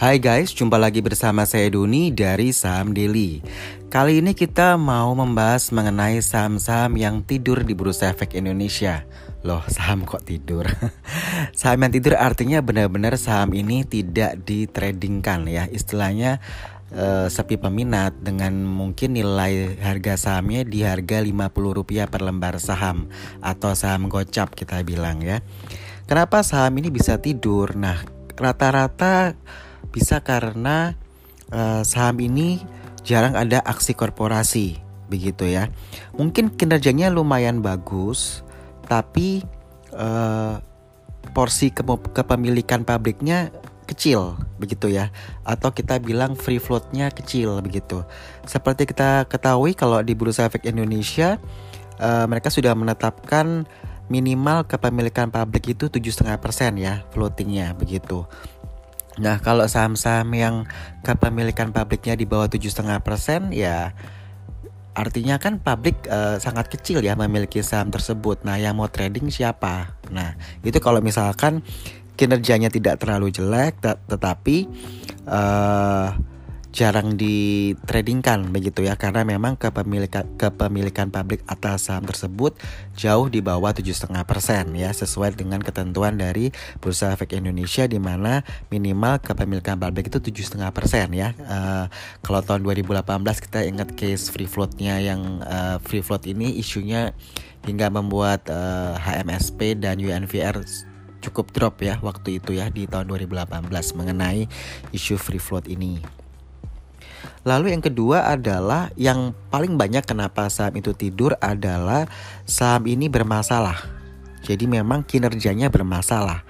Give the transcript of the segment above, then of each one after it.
Hai guys, jumpa lagi bersama saya Doni dari Saham Daily. Kali ini kita mau membahas mengenai saham-saham yang tidur di Bursa Efek Indonesia. Loh, saham kok tidur? saham yang tidur artinya benar-benar saham ini tidak ditradingkan ya. Istilahnya uh, sepi peminat dengan mungkin nilai harga sahamnya di harga Rp50 per lembar saham atau saham gocap kita bilang ya. Kenapa saham ini bisa tidur? Nah, rata-rata bisa karena uh, saham ini jarang ada aksi korporasi begitu ya. Mungkin kinerjanya lumayan bagus, tapi uh, porsi ke kepemilikan pabriknya kecil begitu ya. Atau kita bilang free floatnya kecil begitu. Seperti kita ketahui kalau di bursa efek Indonesia uh, mereka sudah menetapkan minimal kepemilikan pabrik itu 7,5% ya floatingnya begitu Nah, kalau saham-saham yang kepemilikan pabriknya di bawah 7,5% ya artinya kan pabrik uh, sangat kecil ya memiliki saham tersebut. Nah, yang mau trading siapa? Nah, itu kalau misalkan kinerjanya tidak terlalu jelek tetapi uh, jarang ditradingkan begitu ya karena memang kepemilikan kepemilikan pabrik atas saham tersebut jauh di bawah 7,5% ya sesuai dengan ketentuan dari Bursa Efek Indonesia di mana minimal kepemilikan pabrik itu 7,5% ya. Uh, kalau tahun 2018 kita ingat case free floatnya yang uh, free float ini isunya hingga membuat uh, eh, HMSP dan UNVR cukup drop ya waktu itu ya di tahun 2018 mengenai isu free float ini. Lalu yang kedua adalah yang paling banyak kenapa saham itu tidur adalah saham ini bermasalah. Jadi memang kinerjanya bermasalah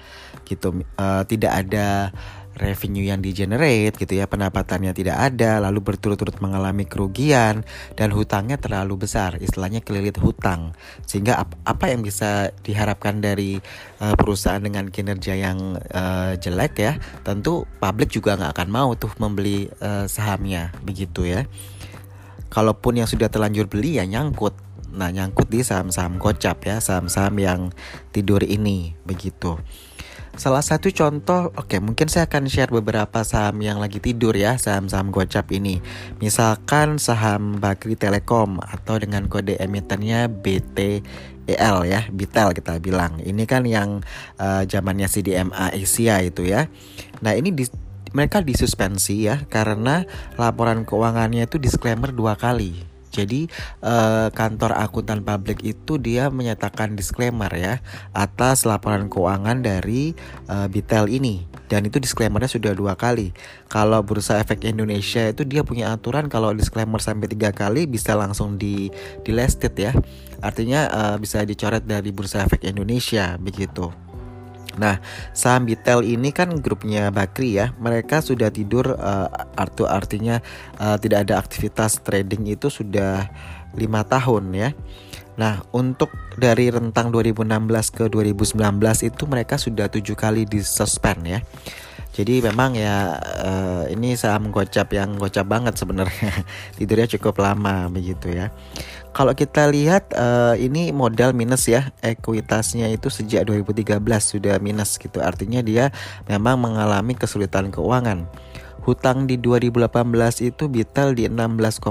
gitu. Uh, tidak ada revenue yang di generate gitu ya pendapatannya tidak ada lalu berturut-turut mengalami kerugian dan hutangnya terlalu besar istilahnya kelilit hutang. Sehingga ap apa yang bisa diharapkan dari uh, perusahaan dengan kinerja yang uh, jelek ya tentu publik juga nggak akan mau tuh membeli uh, sahamnya begitu ya. Kalaupun yang sudah terlanjur beli ya nyangkut. Nah nyangkut di saham-saham gocap ya saham-saham yang tidur ini begitu Salah satu contoh, oke okay, mungkin saya akan share beberapa saham yang lagi tidur ya, saham-saham gocap ini. Misalkan saham Bakri Telekom atau dengan kode emitennya BTEL ya, BTEL kita bilang. Ini kan yang uh, zamannya CDMA Asia itu ya. Nah ini di, mereka disuspensi ya karena laporan keuangannya itu disclaimer dua kali. Jadi uh, kantor akuntan publik itu dia menyatakan disclaimer ya atas laporan keuangan dari uh, Bitel ini dan itu disclaimernya sudah dua kali. Kalau Bursa Efek Indonesia itu dia punya aturan kalau disclaimer sampai tiga kali bisa langsung di di listed ya. Artinya uh, bisa dicoret dari Bursa Efek Indonesia begitu. Nah, saham Bitel ini kan grupnya Bakri ya. Mereka sudah tidur uh, artu artinya uh, tidak ada aktivitas trading itu sudah lima tahun ya. Nah, untuk dari rentang 2016 ke 2019 itu mereka sudah tujuh kali disuspend ya. Jadi memang ya uh, ini saham gocap yang gocap banget sebenarnya. Tidurnya cukup lama begitu ya. Kalau kita lihat uh, ini modal minus ya, ekuitasnya itu sejak 2013 sudah minus gitu. Artinya dia memang mengalami kesulitan keuangan. Hutang di 2018 itu Bitel di 16,1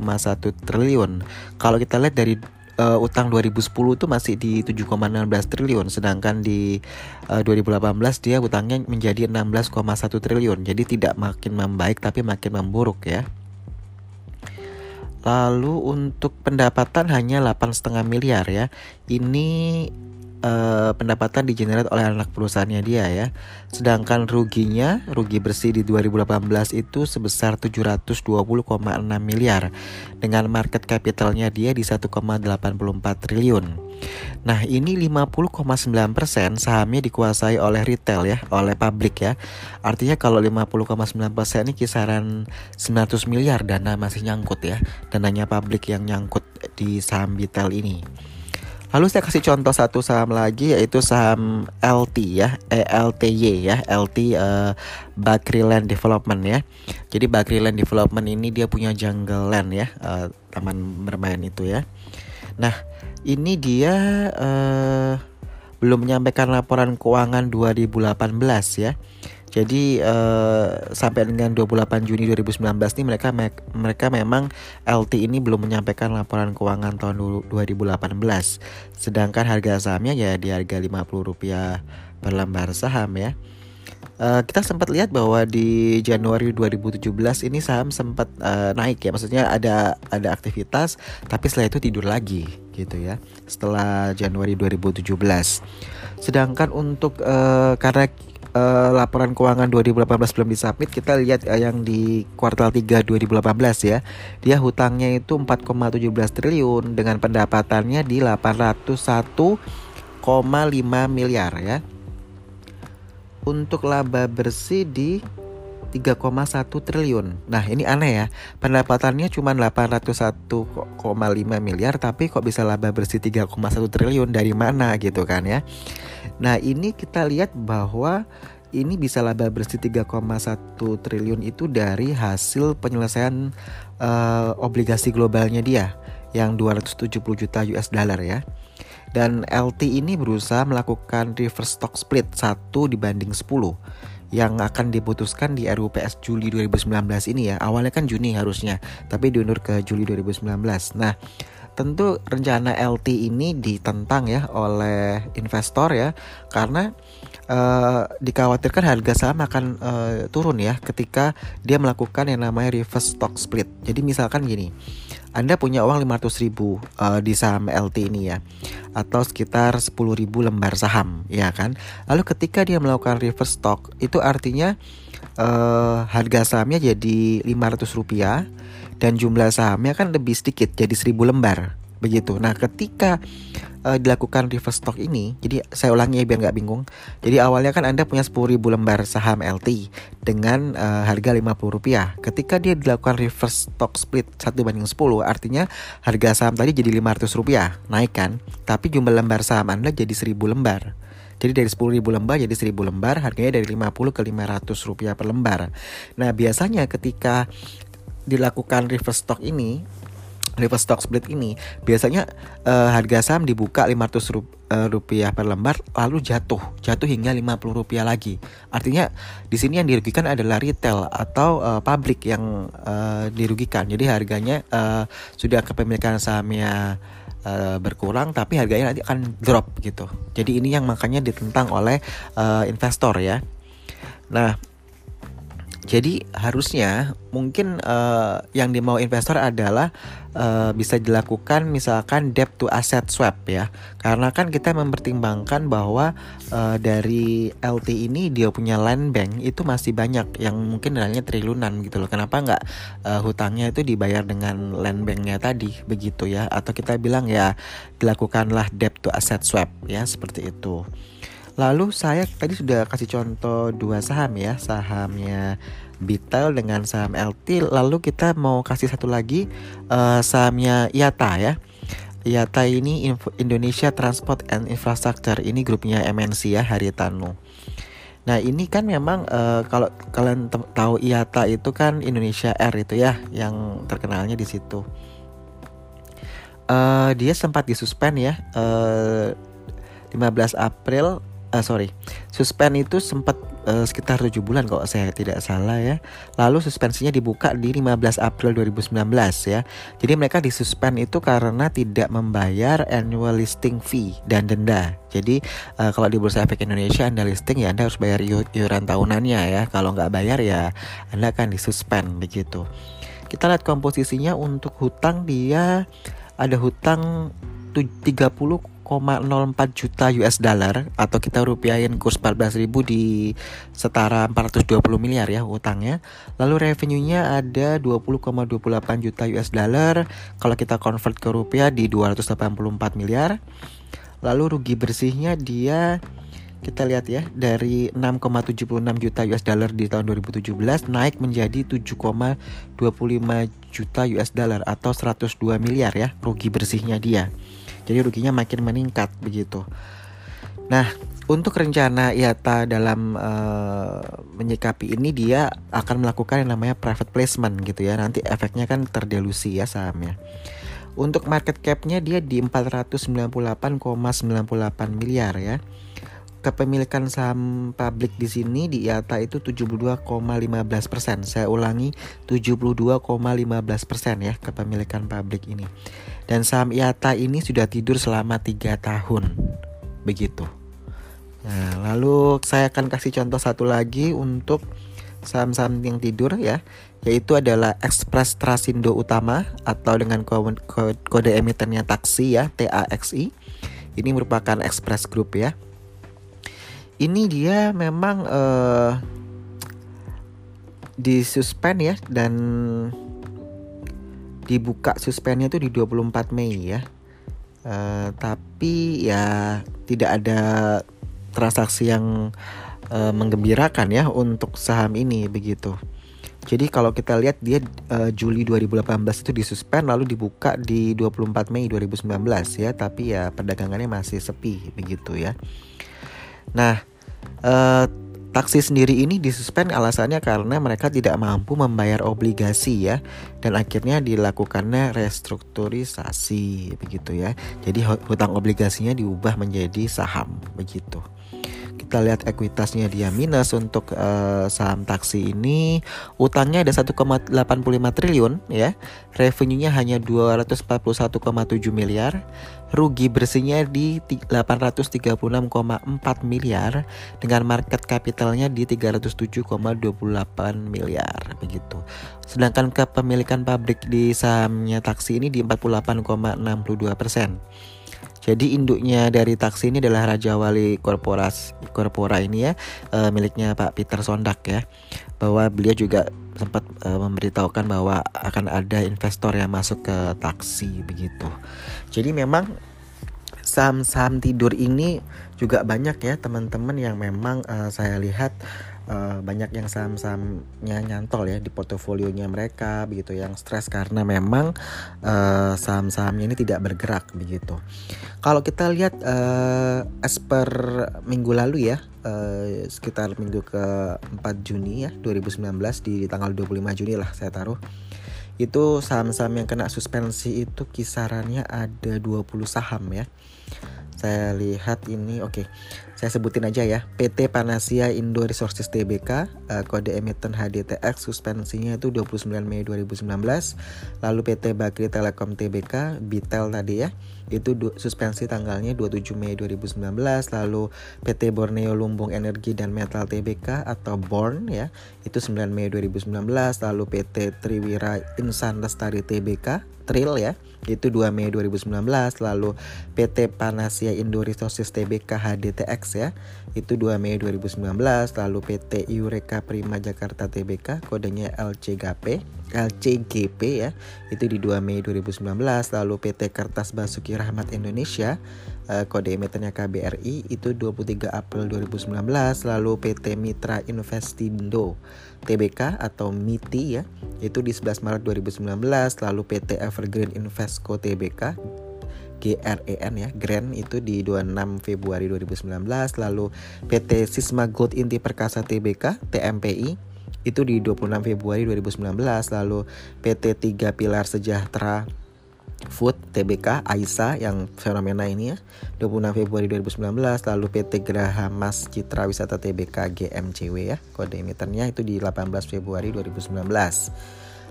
triliun. Kalau kita lihat dari uh, utang 2010 itu masih di 7,16 triliun sedangkan di uh, 2018 dia utangnya menjadi 16,1 triliun. Jadi tidak makin membaik tapi makin memburuk ya. Lalu untuk pendapatan hanya 8,5 miliar ya. Ini uh, pendapatan digenerate oleh anak perusahaannya dia ya. Sedangkan ruginya, rugi bersih di 2018 itu sebesar 720,6 miliar dengan market capitalnya dia di 1,84 triliun. Nah, ini 50,9% sahamnya dikuasai oleh retail ya, oleh publik ya. Artinya kalau 50,9% ini kisaran 900 miliar dana masih nyangkut ya. Dananya publik yang nyangkut di saham retail ini. Lalu saya kasih contoh satu saham lagi yaitu saham LT ya, ELTY ya, LT uh, Bakri Land Development ya. Jadi Bakri Land Development ini dia punya jungle land ya, uh, taman bermain itu ya. Nah, ini dia uh, belum menyampaikan laporan keuangan 2018 ya. Jadi uh, sampai dengan 28 Juni 2019 ini mereka me mereka memang LT ini belum menyampaikan laporan keuangan tahun 2018. Sedangkan harga sahamnya ya di harga Rp50 per lembar saham ya. Uh, kita sempat lihat bahwa di Januari 2017 ini saham sempat uh, naik ya, maksudnya ada ada aktivitas, tapi setelah itu tidur lagi gitu ya. Setelah Januari 2017. Sedangkan untuk uh, karena uh, laporan keuangan 2018 belum disubmit, kita lihat uh, yang di kuartal 3 2018 ya. Dia hutangnya itu 4,17 triliun dengan pendapatannya di 801,5 miliar ya untuk laba bersih di 3,1 triliun. Nah, ini aneh ya. Pendapatannya cuma 801,5 miliar tapi kok bisa laba bersih 3,1 triliun dari mana gitu kan ya. Nah, ini kita lihat bahwa ini bisa laba bersih 3,1 triliun itu dari hasil penyelesaian uh, obligasi globalnya dia yang 270 juta US dollar ya. Dan LT ini berusaha melakukan reverse stock split 1 dibanding 10 yang akan diputuskan di RUPS Juli 2019 ini ya. Awalnya kan Juni harusnya, tapi diundur ke Juli 2019. Nah, tentu rencana LT ini ditentang ya oleh investor ya karena uh, dikhawatirkan harga saham akan uh, turun ya ketika dia melakukan yang namanya reverse stock split. Jadi misalkan gini, anda punya uang 500 ribu uh, di saham LT ini ya Atau sekitar 10 ribu lembar saham ya kan Lalu ketika dia melakukan reverse stock Itu artinya uh, harga sahamnya jadi 500 rupiah Dan jumlah sahamnya kan lebih sedikit jadi 1000 lembar Begitu Nah ketika uh, dilakukan reverse stock ini, jadi saya ulangi ya biar nggak bingung. Jadi awalnya kan Anda punya 10.000 lembar saham LT dengan uh, harga Rp50. Ketika dia dilakukan reverse stock split 1 banding 10, artinya harga saham tadi jadi Rp500, naik kan? Tapi jumlah lembar saham Anda jadi 1.000 lembar. Jadi dari 10.000 lembar jadi 1.000 lembar, harganya dari 50 ke 500 rupiah per lembar. Nah biasanya ketika dilakukan reverse stock ini reverse stock split ini biasanya uh, harga saham dibuka 500 rup, uh, rupiah per lembar lalu jatuh jatuh hingga 50 rupiah lagi artinya di sini yang dirugikan adalah retail atau uh, pabrik yang uh, dirugikan jadi harganya uh, sudah kepemilikan sahamnya Uh, berkurang tapi harganya nanti akan drop gitu. Jadi ini yang makanya ditentang oleh uh, investor ya. Nah, jadi harusnya mungkin uh, yang dimau investor adalah uh, bisa dilakukan misalkan debt to asset swap ya. Karena kan kita mempertimbangkan bahwa uh, dari LT ini dia punya land bank itu masih banyak yang mungkin nilainya triliunan gitu loh. Kenapa nggak uh, hutangnya itu dibayar dengan land banknya tadi begitu ya? Atau kita bilang ya dilakukanlah debt to asset swap ya seperti itu. Lalu saya tadi sudah kasih contoh dua saham ya, sahamnya Bitel dengan saham LT. Lalu kita mau kasih satu lagi uh, sahamnya IATA ya. IATA ini Indonesia Transport and Infrastructure. Ini grupnya MNC ya, Haritanu. Nah ini kan memang uh, kalau kalian tahu IATA itu kan Indonesia Air itu ya, yang terkenalnya di situ. Uh, dia sempat disuspend ya. Uh, 15 April uh, sorry. Suspend itu sempat uh, sekitar 7 bulan kalau saya tidak salah ya. Lalu suspensinya dibuka di 15 April 2019 ya. Jadi mereka disuspend itu karena tidak membayar annual listing fee dan denda. Jadi uh, kalau di Bursa Efek Indonesia Anda listing ya Anda harus bayar iuran tahunannya ya. Kalau nggak bayar ya Anda akan disuspend begitu. Kita lihat komposisinya untuk hutang dia ada hutang 30 1,04 juta US dollar atau kita rupiahin kurs 14.000 di setara 420 miliar ya utangnya. Lalu revenue-nya ada 20,28 juta US dollar kalau kita convert ke rupiah di 284 miliar. Lalu rugi bersihnya dia kita lihat ya dari 6,76 juta US dollar di tahun 2017 naik menjadi 7,25 juta US dollar atau 102 miliar ya rugi bersihnya dia. Jadi ruginya makin meningkat begitu. Nah, untuk rencana IATA dalam uh, menyikapi ini dia akan melakukan yang namanya private placement gitu ya. Nanti efeknya kan terdelusi ya sahamnya. Untuk market cap-nya dia di 498,98 miliar ya. Kepemilikan saham publik di sini di IATA itu 72,15 persen. Saya ulangi 72,15 persen ya kepemilikan publik ini. Dan saham IATA ini sudah tidur selama tiga tahun, begitu. Nah, lalu saya akan kasih contoh satu lagi untuk saham-saham yang tidur ya, yaitu adalah Express Trasindo Utama atau dengan kode emitennya taksi ya, TAXI. Ini merupakan Express Group ya ini dia memang uh, disuspend ya dan dibuka suspennya itu di 24 Mei ya. Uh, tapi ya tidak ada transaksi yang uh, menggembirakan ya untuk saham ini begitu. Jadi kalau kita lihat dia uh, Juli 2018 itu disuspend lalu dibuka di 24 Mei 2019 ya, tapi ya perdagangannya masih sepi begitu ya. Nah, uh, taksi sendiri ini disuspend alasannya karena mereka tidak mampu membayar obligasi ya dan akhirnya dilakukannya restrukturisasi begitu ya. Jadi hutang obligasinya diubah menjadi saham begitu kita lihat ekuitasnya dia. Minus untuk uh, saham taksi ini utangnya ada 1,85 triliun ya. Revenue-nya hanya 241,7 miliar. Rugi bersihnya di 836,4 miliar. Dengan market capitalnya di 307,28 miliar begitu. Sedangkan kepemilikan pabrik di sahamnya taksi ini di 48,62 persen jadi induknya dari taksi ini adalah Raja Wali Korporas Korpora ini ya e, miliknya Pak Peter Sondak ya. Bahwa beliau juga sempat e, memberitahukan bahwa akan ada investor yang masuk ke taksi begitu. Jadi memang saham-saham tidur ini juga banyak ya teman-teman yang memang uh, saya lihat uh, banyak yang saham-sahamnya nyantol ya di portofolionya mereka begitu yang stres karena memang uh, saham-sahamnya ini tidak bergerak begitu. Kalau kita lihat uh, as per minggu lalu ya uh, sekitar minggu ke 4 Juni ya 2019 di tanggal 25 Juni lah saya taruh itu saham-saham yang kena suspensi itu kisarannya ada 20 saham ya saya lihat ini oke okay. Saya sebutin aja ya. PT Panasia Indo Resources Tbk uh, eh, kode emiten HDTX suspensinya itu 29 Mei 2019 lalu PT Bakri Telekom Tbk Bitel tadi ya. Itu suspensi tanggalnya 27 Mei 2019 lalu PT Borneo Lumbung Energi dan Metal Tbk atau BORN ya itu 9 Mei 2019 lalu PT Triwira Insan Lestari Tbk Tril ya itu 2 Mei 2019 lalu PT Panasia Indo Resources Tbk HDTX ya. Itu 2 Mei 2019 lalu PT Eureka Prima Jakarta Tbk kodenya LCGP LCGP ya. Itu di 2 Mei 2019 lalu PT Kertas Basuki Rahmat Indonesia uh, kode emitennya KBRI itu 23 April 2019 lalu PT Mitra Investindo TBK atau MITI ya itu di 11 Maret 2019 lalu PT Evergreen Investco TBK GREN ya GREN itu di 26 Februari 2019 lalu PT Sisma Gold Inti Perkasa TBK TMPI itu di 26 Februari 2019 lalu PT 3 Pilar Sejahtera Food TBK Aisa yang fenomena ini ya. 26 Februari 2019 lalu PT Geraha Mas Citra Wisata TBK GMCW ya kode emitennya itu di 18 Februari 2019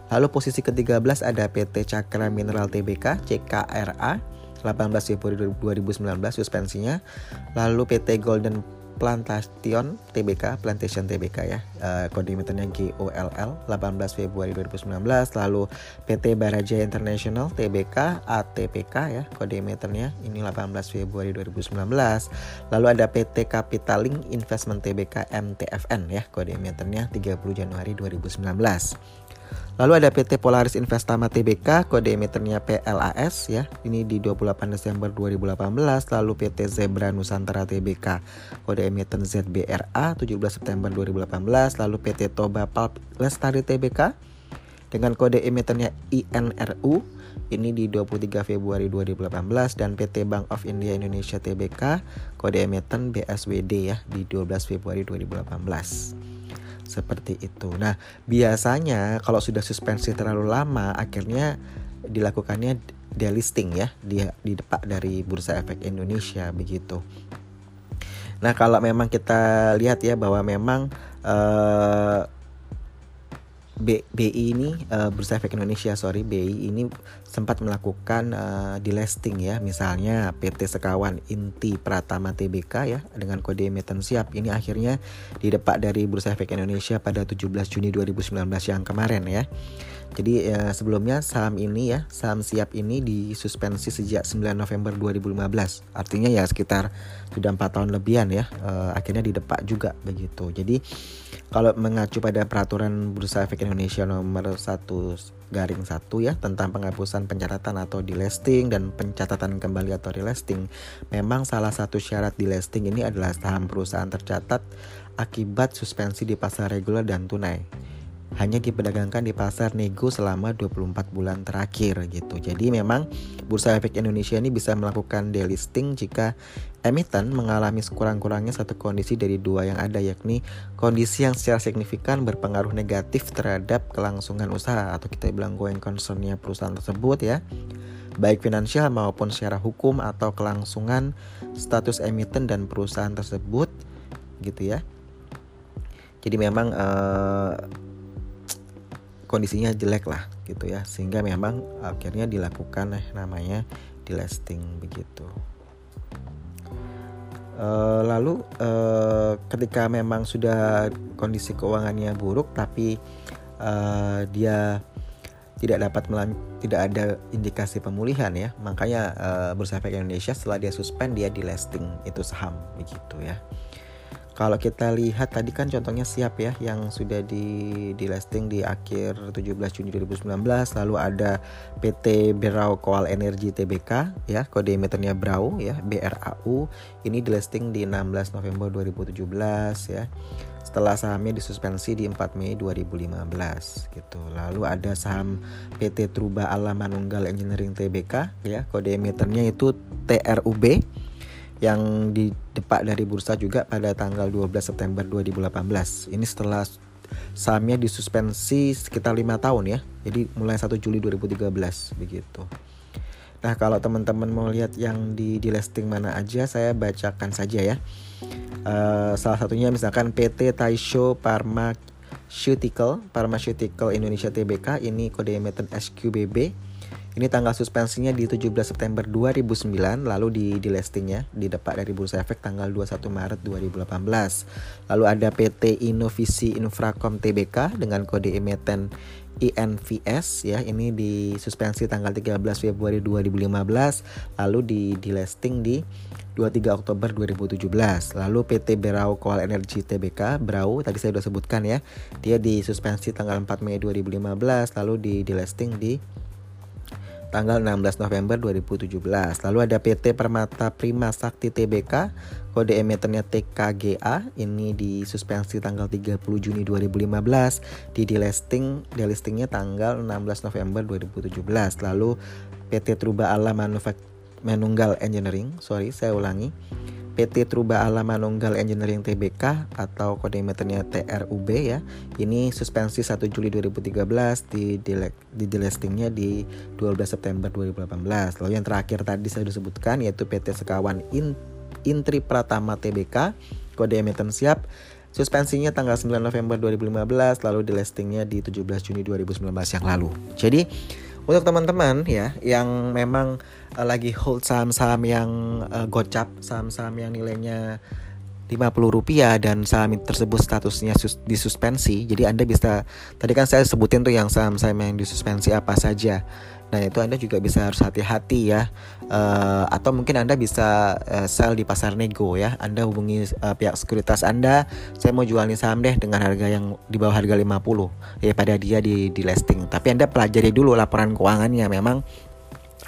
lalu posisi ke-13 ada PT Cakra Mineral TBK CKRA 18 Februari 2019 suspensinya. Lalu PT Golden Plantation TBK, Plantation TBK ya, uh, kode emitennya GOLL 18 Februari 2019, lalu PT Baraja International TBK ATPK ya, kode emitennya ini 18 Februari 2019, lalu ada PT Capitaling Investment TBK MTFN ya, kode emitennya 30 Januari 2019. Lalu ada PT Polaris Investama Tbk, kode emitennya PLAS ya. Ini di 28 Desember 2018. Lalu PT Zebra Nusantara Tbk, kode emiten ZBRA 17 September 2018. Lalu PT Toba Pulp Lestari Tbk dengan kode emitennya INRU ini di 23 Februari 2018 dan PT Bank of India Indonesia Tbk kode emiten BSWD ya di 12 Februari 2018 seperti itu. Nah, biasanya kalau sudah suspensi terlalu lama, akhirnya dilakukannya delisting ya, dia di depak dari Bursa Efek Indonesia begitu. Nah kalau memang kita lihat ya bahwa memang uh, B, BI ini uh, Bursa Efek Indonesia sorry BI ini sempat melakukan uh, delisting ya. Misalnya PT Sekawan Inti Pratama TBK ya dengan kode emiten siap. Ini akhirnya didepak dari Bursa Efek Indonesia pada 17 Juni 2019 yang kemarin ya jadi ya, sebelumnya saham ini ya, saham siap ini disuspensi sejak 9 November 2015. Artinya ya sekitar sudah empat tahun lebihan ya. Uh, akhirnya didepak juga begitu. Jadi kalau mengacu pada peraturan Bursa Efek Indonesia nomor 1 garing 1 ya tentang penghapusan pencatatan atau delisting dan pencatatan kembali atau relisting, memang salah satu syarat delisting ini adalah saham perusahaan tercatat akibat suspensi di pasar reguler dan tunai hanya diperdagangkan di pasar nego selama 24 bulan terakhir gitu. Jadi memang Bursa Efek Indonesia ini bisa melakukan delisting jika emiten mengalami sekurang-kurangnya satu kondisi dari dua yang ada yakni kondisi yang secara signifikan berpengaruh negatif terhadap kelangsungan usaha atau kita bilang going concernnya perusahaan tersebut ya baik finansial maupun secara hukum atau kelangsungan status emiten dan perusahaan tersebut gitu ya. Jadi memang uh, kondisinya jelek lah gitu ya. Sehingga memang akhirnya dilakukan eh, namanya delisting begitu. Uh, lalu uh, ketika memang sudah kondisi keuangannya buruk tapi uh, dia tidak dapat tidak ada indikasi pemulihan ya makanya uh, bursa efek Indonesia setelah dia suspend dia delisting itu saham begitu ya kalau kita lihat tadi kan contohnya siap ya yang sudah di di listing di akhir 17 Juni 2019 lalu ada PT Berau Koal Energi Tbk ya kode emitennya Brau ya BRAU ini di listing di 16 November 2017 ya. Setelah sahamnya disuspensi di 4 Mei 2015 gitu. Lalu ada saham PT Truba Alam Manunggal Engineering Tbk ya, kode emitennya itu TRUB yang didepak dari bursa juga pada tanggal 12 September 2018. Ini setelah sahamnya disuspensi sekitar lima tahun ya. Jadi mulai 1 Juli 2013 begitu. Nah kalau teman-teman mau lihat yang di, di listing mana aja saya bacakan saja ya. Uh, salah satunya misalkan PT Taisho Pharmaceutical, Pharmaceutical Indonesia Tbk ini kode emiten SQBB ini tanggal suspensinya di 17 September 2009 lalu di di listingnya di depan dari Bursa Efek tanggal 21 Maret 2018. Lalu ada PT Innovisi Infracom Tbk dengan kode emiten INVS ya. Ini di suspensi tanggal 13 Februari 2015 lalu di di listing di 23 Oktober 2017 lalu PT Berau Koal Energy Tbk Brau tadi saya sudah sebutkan ya. Dia di suspensi tanggal 4 Mei 2015 lalu di di listing di tanggal 16 November 2017. Lalu ada PT Permata Prima Sakti Tbk, kode emitennya TKGA, ini disuspensi tanggal 30 Juni 2015, di delisting, delistingnya tanggal 16 November 2017. Lalu PT Truba Alam Manunggal Engineering, sorry saya ulangi, PT Truba Alam Manunggal Engineering Tbk atau kode meternya TRUB ya. Ini suspensi 1 Juli 2013 di di delistingnya di 12 September 2018. Lalu yang terakhir tadi saya sudah sebutkan yaitu PT Sekawan In, Intri Pratama Tbk kode emiten siap Suspensinya tanggal 9 November 2015 lalu delistingnya di 17 Juni 2019 yang lalu. Jadi untuk teman-teman ya yang memang uh, lagi hold saham-saham yang uh, gocap, saham-saham yang nilainya 50 rupiah dan saham tersebut statusnya sus disuspensi. Jadi Anda bisa tadi kan saya sebutin tuh yang saham-saham yang disuspensi apa saja. Nah itu Anda juga bisa harus hati-hati ya. Uh, Atau mungkin Anda bisa uh, sell di pasar nego ya. Anda hubungi uh, pihak sekuritas Anda Saya mau jual nih saham deh dengan harga yang di bawah harga 50 Ya pada dia di, di listing. Tapi Anda pelajari dulu laporan keuangannya. Memang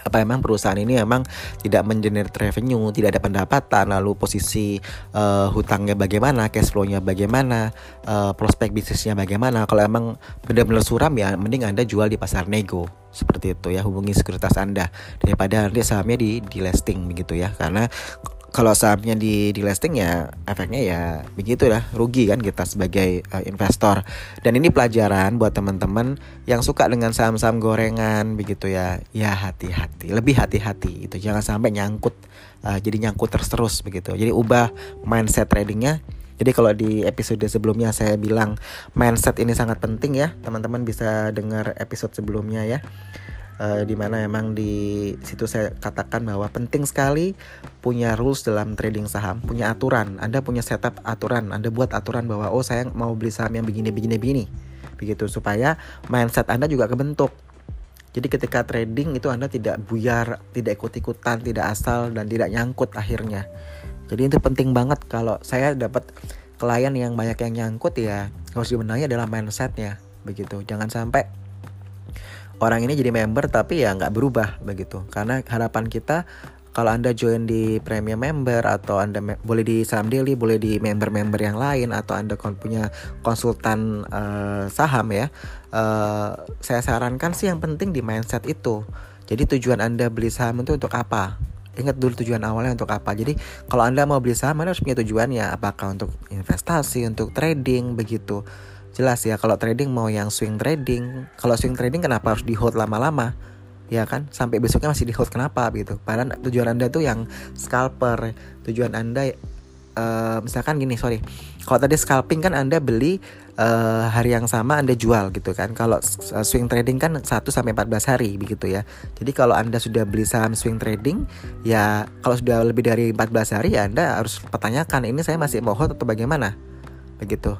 apa memang perusahaan ini memang tidak mengenerate revenue, tidak ada pendapatan, lalu posisi uh, hutangnya bagaimana, cash flow-nya bagaimana, uh, prospek bisnisnya bagaimana. Kalau emang benar-benar suram ya, mending Anda jual di pasar nego seperti itu ya hubungi sekuritas Anda daripada nanti sahamnya di di listing begitu ya karena kalau sahamnya di di listing ya efeknya ya begitu lah rugi kan kita sebagai uh, investor. Dan ini pelajaran buat teman-teman yang suka dengan saham-saham gorengan begitu ya. Ya hati-hati lebih hati-hati itu jangan sampai nyangkut uh, jadi nyangkut terus-terus begitu. Jadi ubah mindset tradingnya. Jadi kalau di episode sebelumnya saya bilang mindset ini sangat penting ya. Teman-teman bisa dengar episode sebelumnya ya uh, di mana emang di situ saya katakan bahwa penting sekali punya rules dalam trading saham, punya aturan. Anda punya setup aturan, Anda buat aturan bahwa oh saya mau beli saham yang begini begini begini. Begitu supaya mindset Anda juga kebentuk. Jadi ketika trading itu Anda tidak buyar, tidak ikut-ikutan, tidak asal dan tidak nyangkut akhirnya. Jadi itu penting banget kalau saya dapat klien yang banyak yang nyangkut ya harus dibenahi adalah mindsetnya begitu. Jangan sampai orang ini jadi member tapi ya nggak berubah begitu. Karena harapan kita kalau anda join di premium member atau anda boleh di saham daily boleh di member-member yang lain atau anda punya konsultan uh, saham ya uh, saya sarankan sih yang penting di mindset itu. Jadi tujuan anda beli saham itu untuk apa? Ingat dulu tujuan awalnya untuk apa. Jadi kalau anda mau beli saham anda harus punya tujuannya. Apakah untuk investasi untuk trading begitu jelas ya kalau trading mau yang swing trading. Kalau swing trading kenapa harus di hold lama-lama? Ya kan? Sampai besoknya masih di hold kenapa gitu? Padahal tujuan anda tuh yang scalper. Tujuan anda uh, misalkan gini sorry. Kalau tadi scalping kan anda beli uh, hari yang sama anda jual gitu kan? Kalau uh, swing trading kan 1 sampai 14 hari begitu ya. Jadi kalau anda sudah beli saham swing trading ya kalau sudah lebih dari 14 hari ya anda harus pertanyakan ini saya masih mau hold atau bagaimana? Begitu.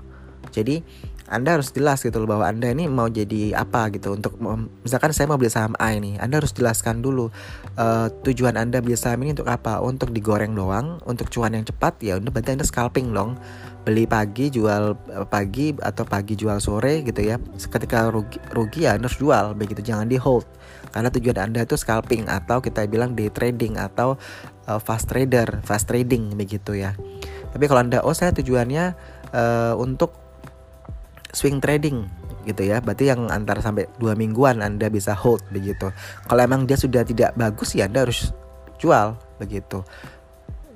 Jadi anda harus jelas gitu loh bahwa Anda ini mau jadi apa gitu untuk misalkan saya mau beli saham A ini, Anda harus jelaskan dulu uh, tujuan Anda beli saham ini untuk apa? Untuk digoreng doang, untuk cuan yang cepat ya udah berarti Anda scalping dong. Beli pagi, jual eh, pagi atau pagi jual sore gitu ya. Ketika rugi, rugi ya Anda harus jual begitu, jangan di hold. Karena tujuan Anda itu scalping atau kita bilang day trading atau uh, fast trader, fast trading begitu ya. Tapi kalau Anda oh saya tujuannya uh, untuk swing trading gitu ya. Berarti yang antar sampai dua mingguan anda bisa hold begitu. Kalau emang dia sudah tidak bagus ya anda harus jual begitu.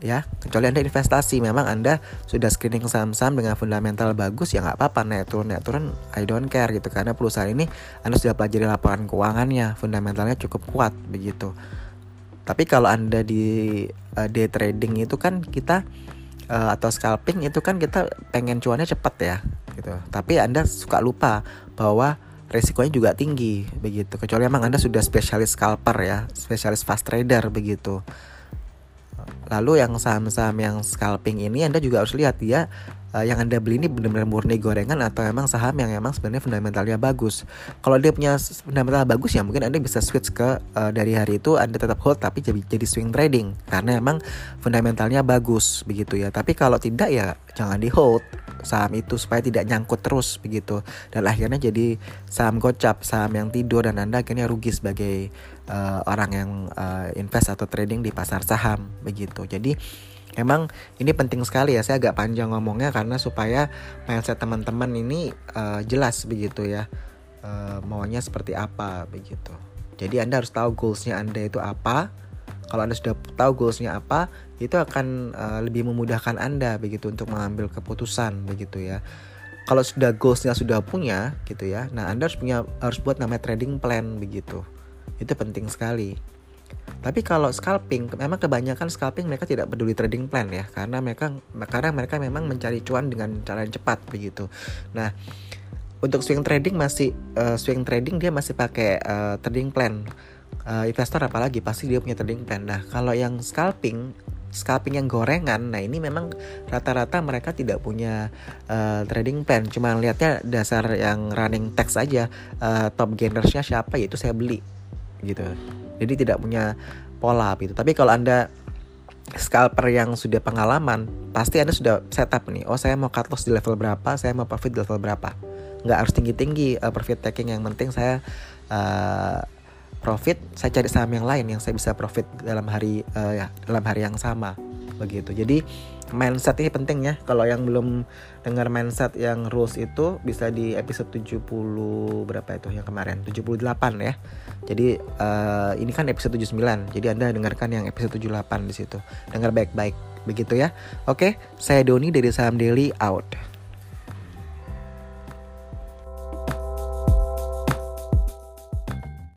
Ya kecuali anda investasi. Memang anda sudah screening saham-saham dengan fundamental bagus ya nggak apa-apa. Naik turun naik turun I don't care gitu. Karena perusahaan ini anda sudah pelajari laporan keuangannya. Fundamentalnya cukup kuat begitu. Tapi kalau anda di uh, day trading itu kan kita uh, atau scalping itu kan kita pengen cuannya cepat ya gitu. Tapi Anda suka lupa bahwa resikonya juga tinggi begitu. Kecuali emang Anda sudah spesialis scalper ya, spesialis fast trader begitu. Lalu yang saham-saham yang scalping ini Anda juga harus lihat dia uh, yang anda beli ini benar-benar murni gorengan atau emang saham yang emang sebenarnya fundamentalnya bagus. Kalau dia punya fundamental bagus ya mungkin anda bisa switch ke uh, dari hari itu anda tetap hold tapi jadi jadi swing trading karena emang fundamentalnya bagus begitu ya. Tapi kalau tidak ya jangan di hold saham itu supaya tidak nyangkut terus begitu dan akhirnya jadi saham gocap saham yang tidur dan anda akhirnya rugi sebagai uh, orang yang uh, invest atau trading di pasar saham begitu jadi Emang ini penting sekali ya, saya agak panjang ngomongnya karena supaya mindset teman-teman ini uh, jelas begitu ya, uh, maunya seperti apa begitu. Jadi Anda harus tahu goalsnya Anda itu apa. Kalau Anda sudah tahu goalsnya apa, itu akan uh, lebih memudahkan Anda begitu untuk mengambil keputusan begitu ya. Kalau sudah goalsnya sudah punya gitu ya, nah Anda harus punya harus buat namanya trading plan begitu. Itu penting sekali. Tapi kalau scalping, memang kebanyakan scalping mereka tidak peduli trading plan ya, karena mereka karena mereka memang mencari cuan dengan cara yang cepat begitu. Nah, untuk swing trading masih uh, swing trading dia masih pakai uh, trading plan. Uh, investor apalagi pasti dia punya trading plan. Nah, kalau yang scalping scalping yang gorengan, nah ini memang rata-rata mereka tidak punya uh, trading plan, cuma lihatnya dasar yang running text aja, uh, top gainersnya siapa yaitu saya beli gitu jadi tidak punya pola gitu. Tapi kalau anda scalper yang sudah pengalaman pasti anda sudah setup nih. Oh saya mau cut loss di level berapa saya mau profit di level berapa. Nggak harus tinggi tinggi uh, profit taking yang penting saya uh, profit saya cari saham yang lain yang saya bisa profit dalam hari uh, ya dalam hari yang sama begitu. Jadi mindset ini penting ya. Kalau yang belum dengar mindset yang rules itu bisa di episode 70 berapa itu yang kemarin? 78 ya. Jadi uh, ini kan episode 79. Jadi Anda dengarkan yang episode 78 di situ. Dengar baik-baik begitu ya. Oke, saya Doni dari Saham Daily out.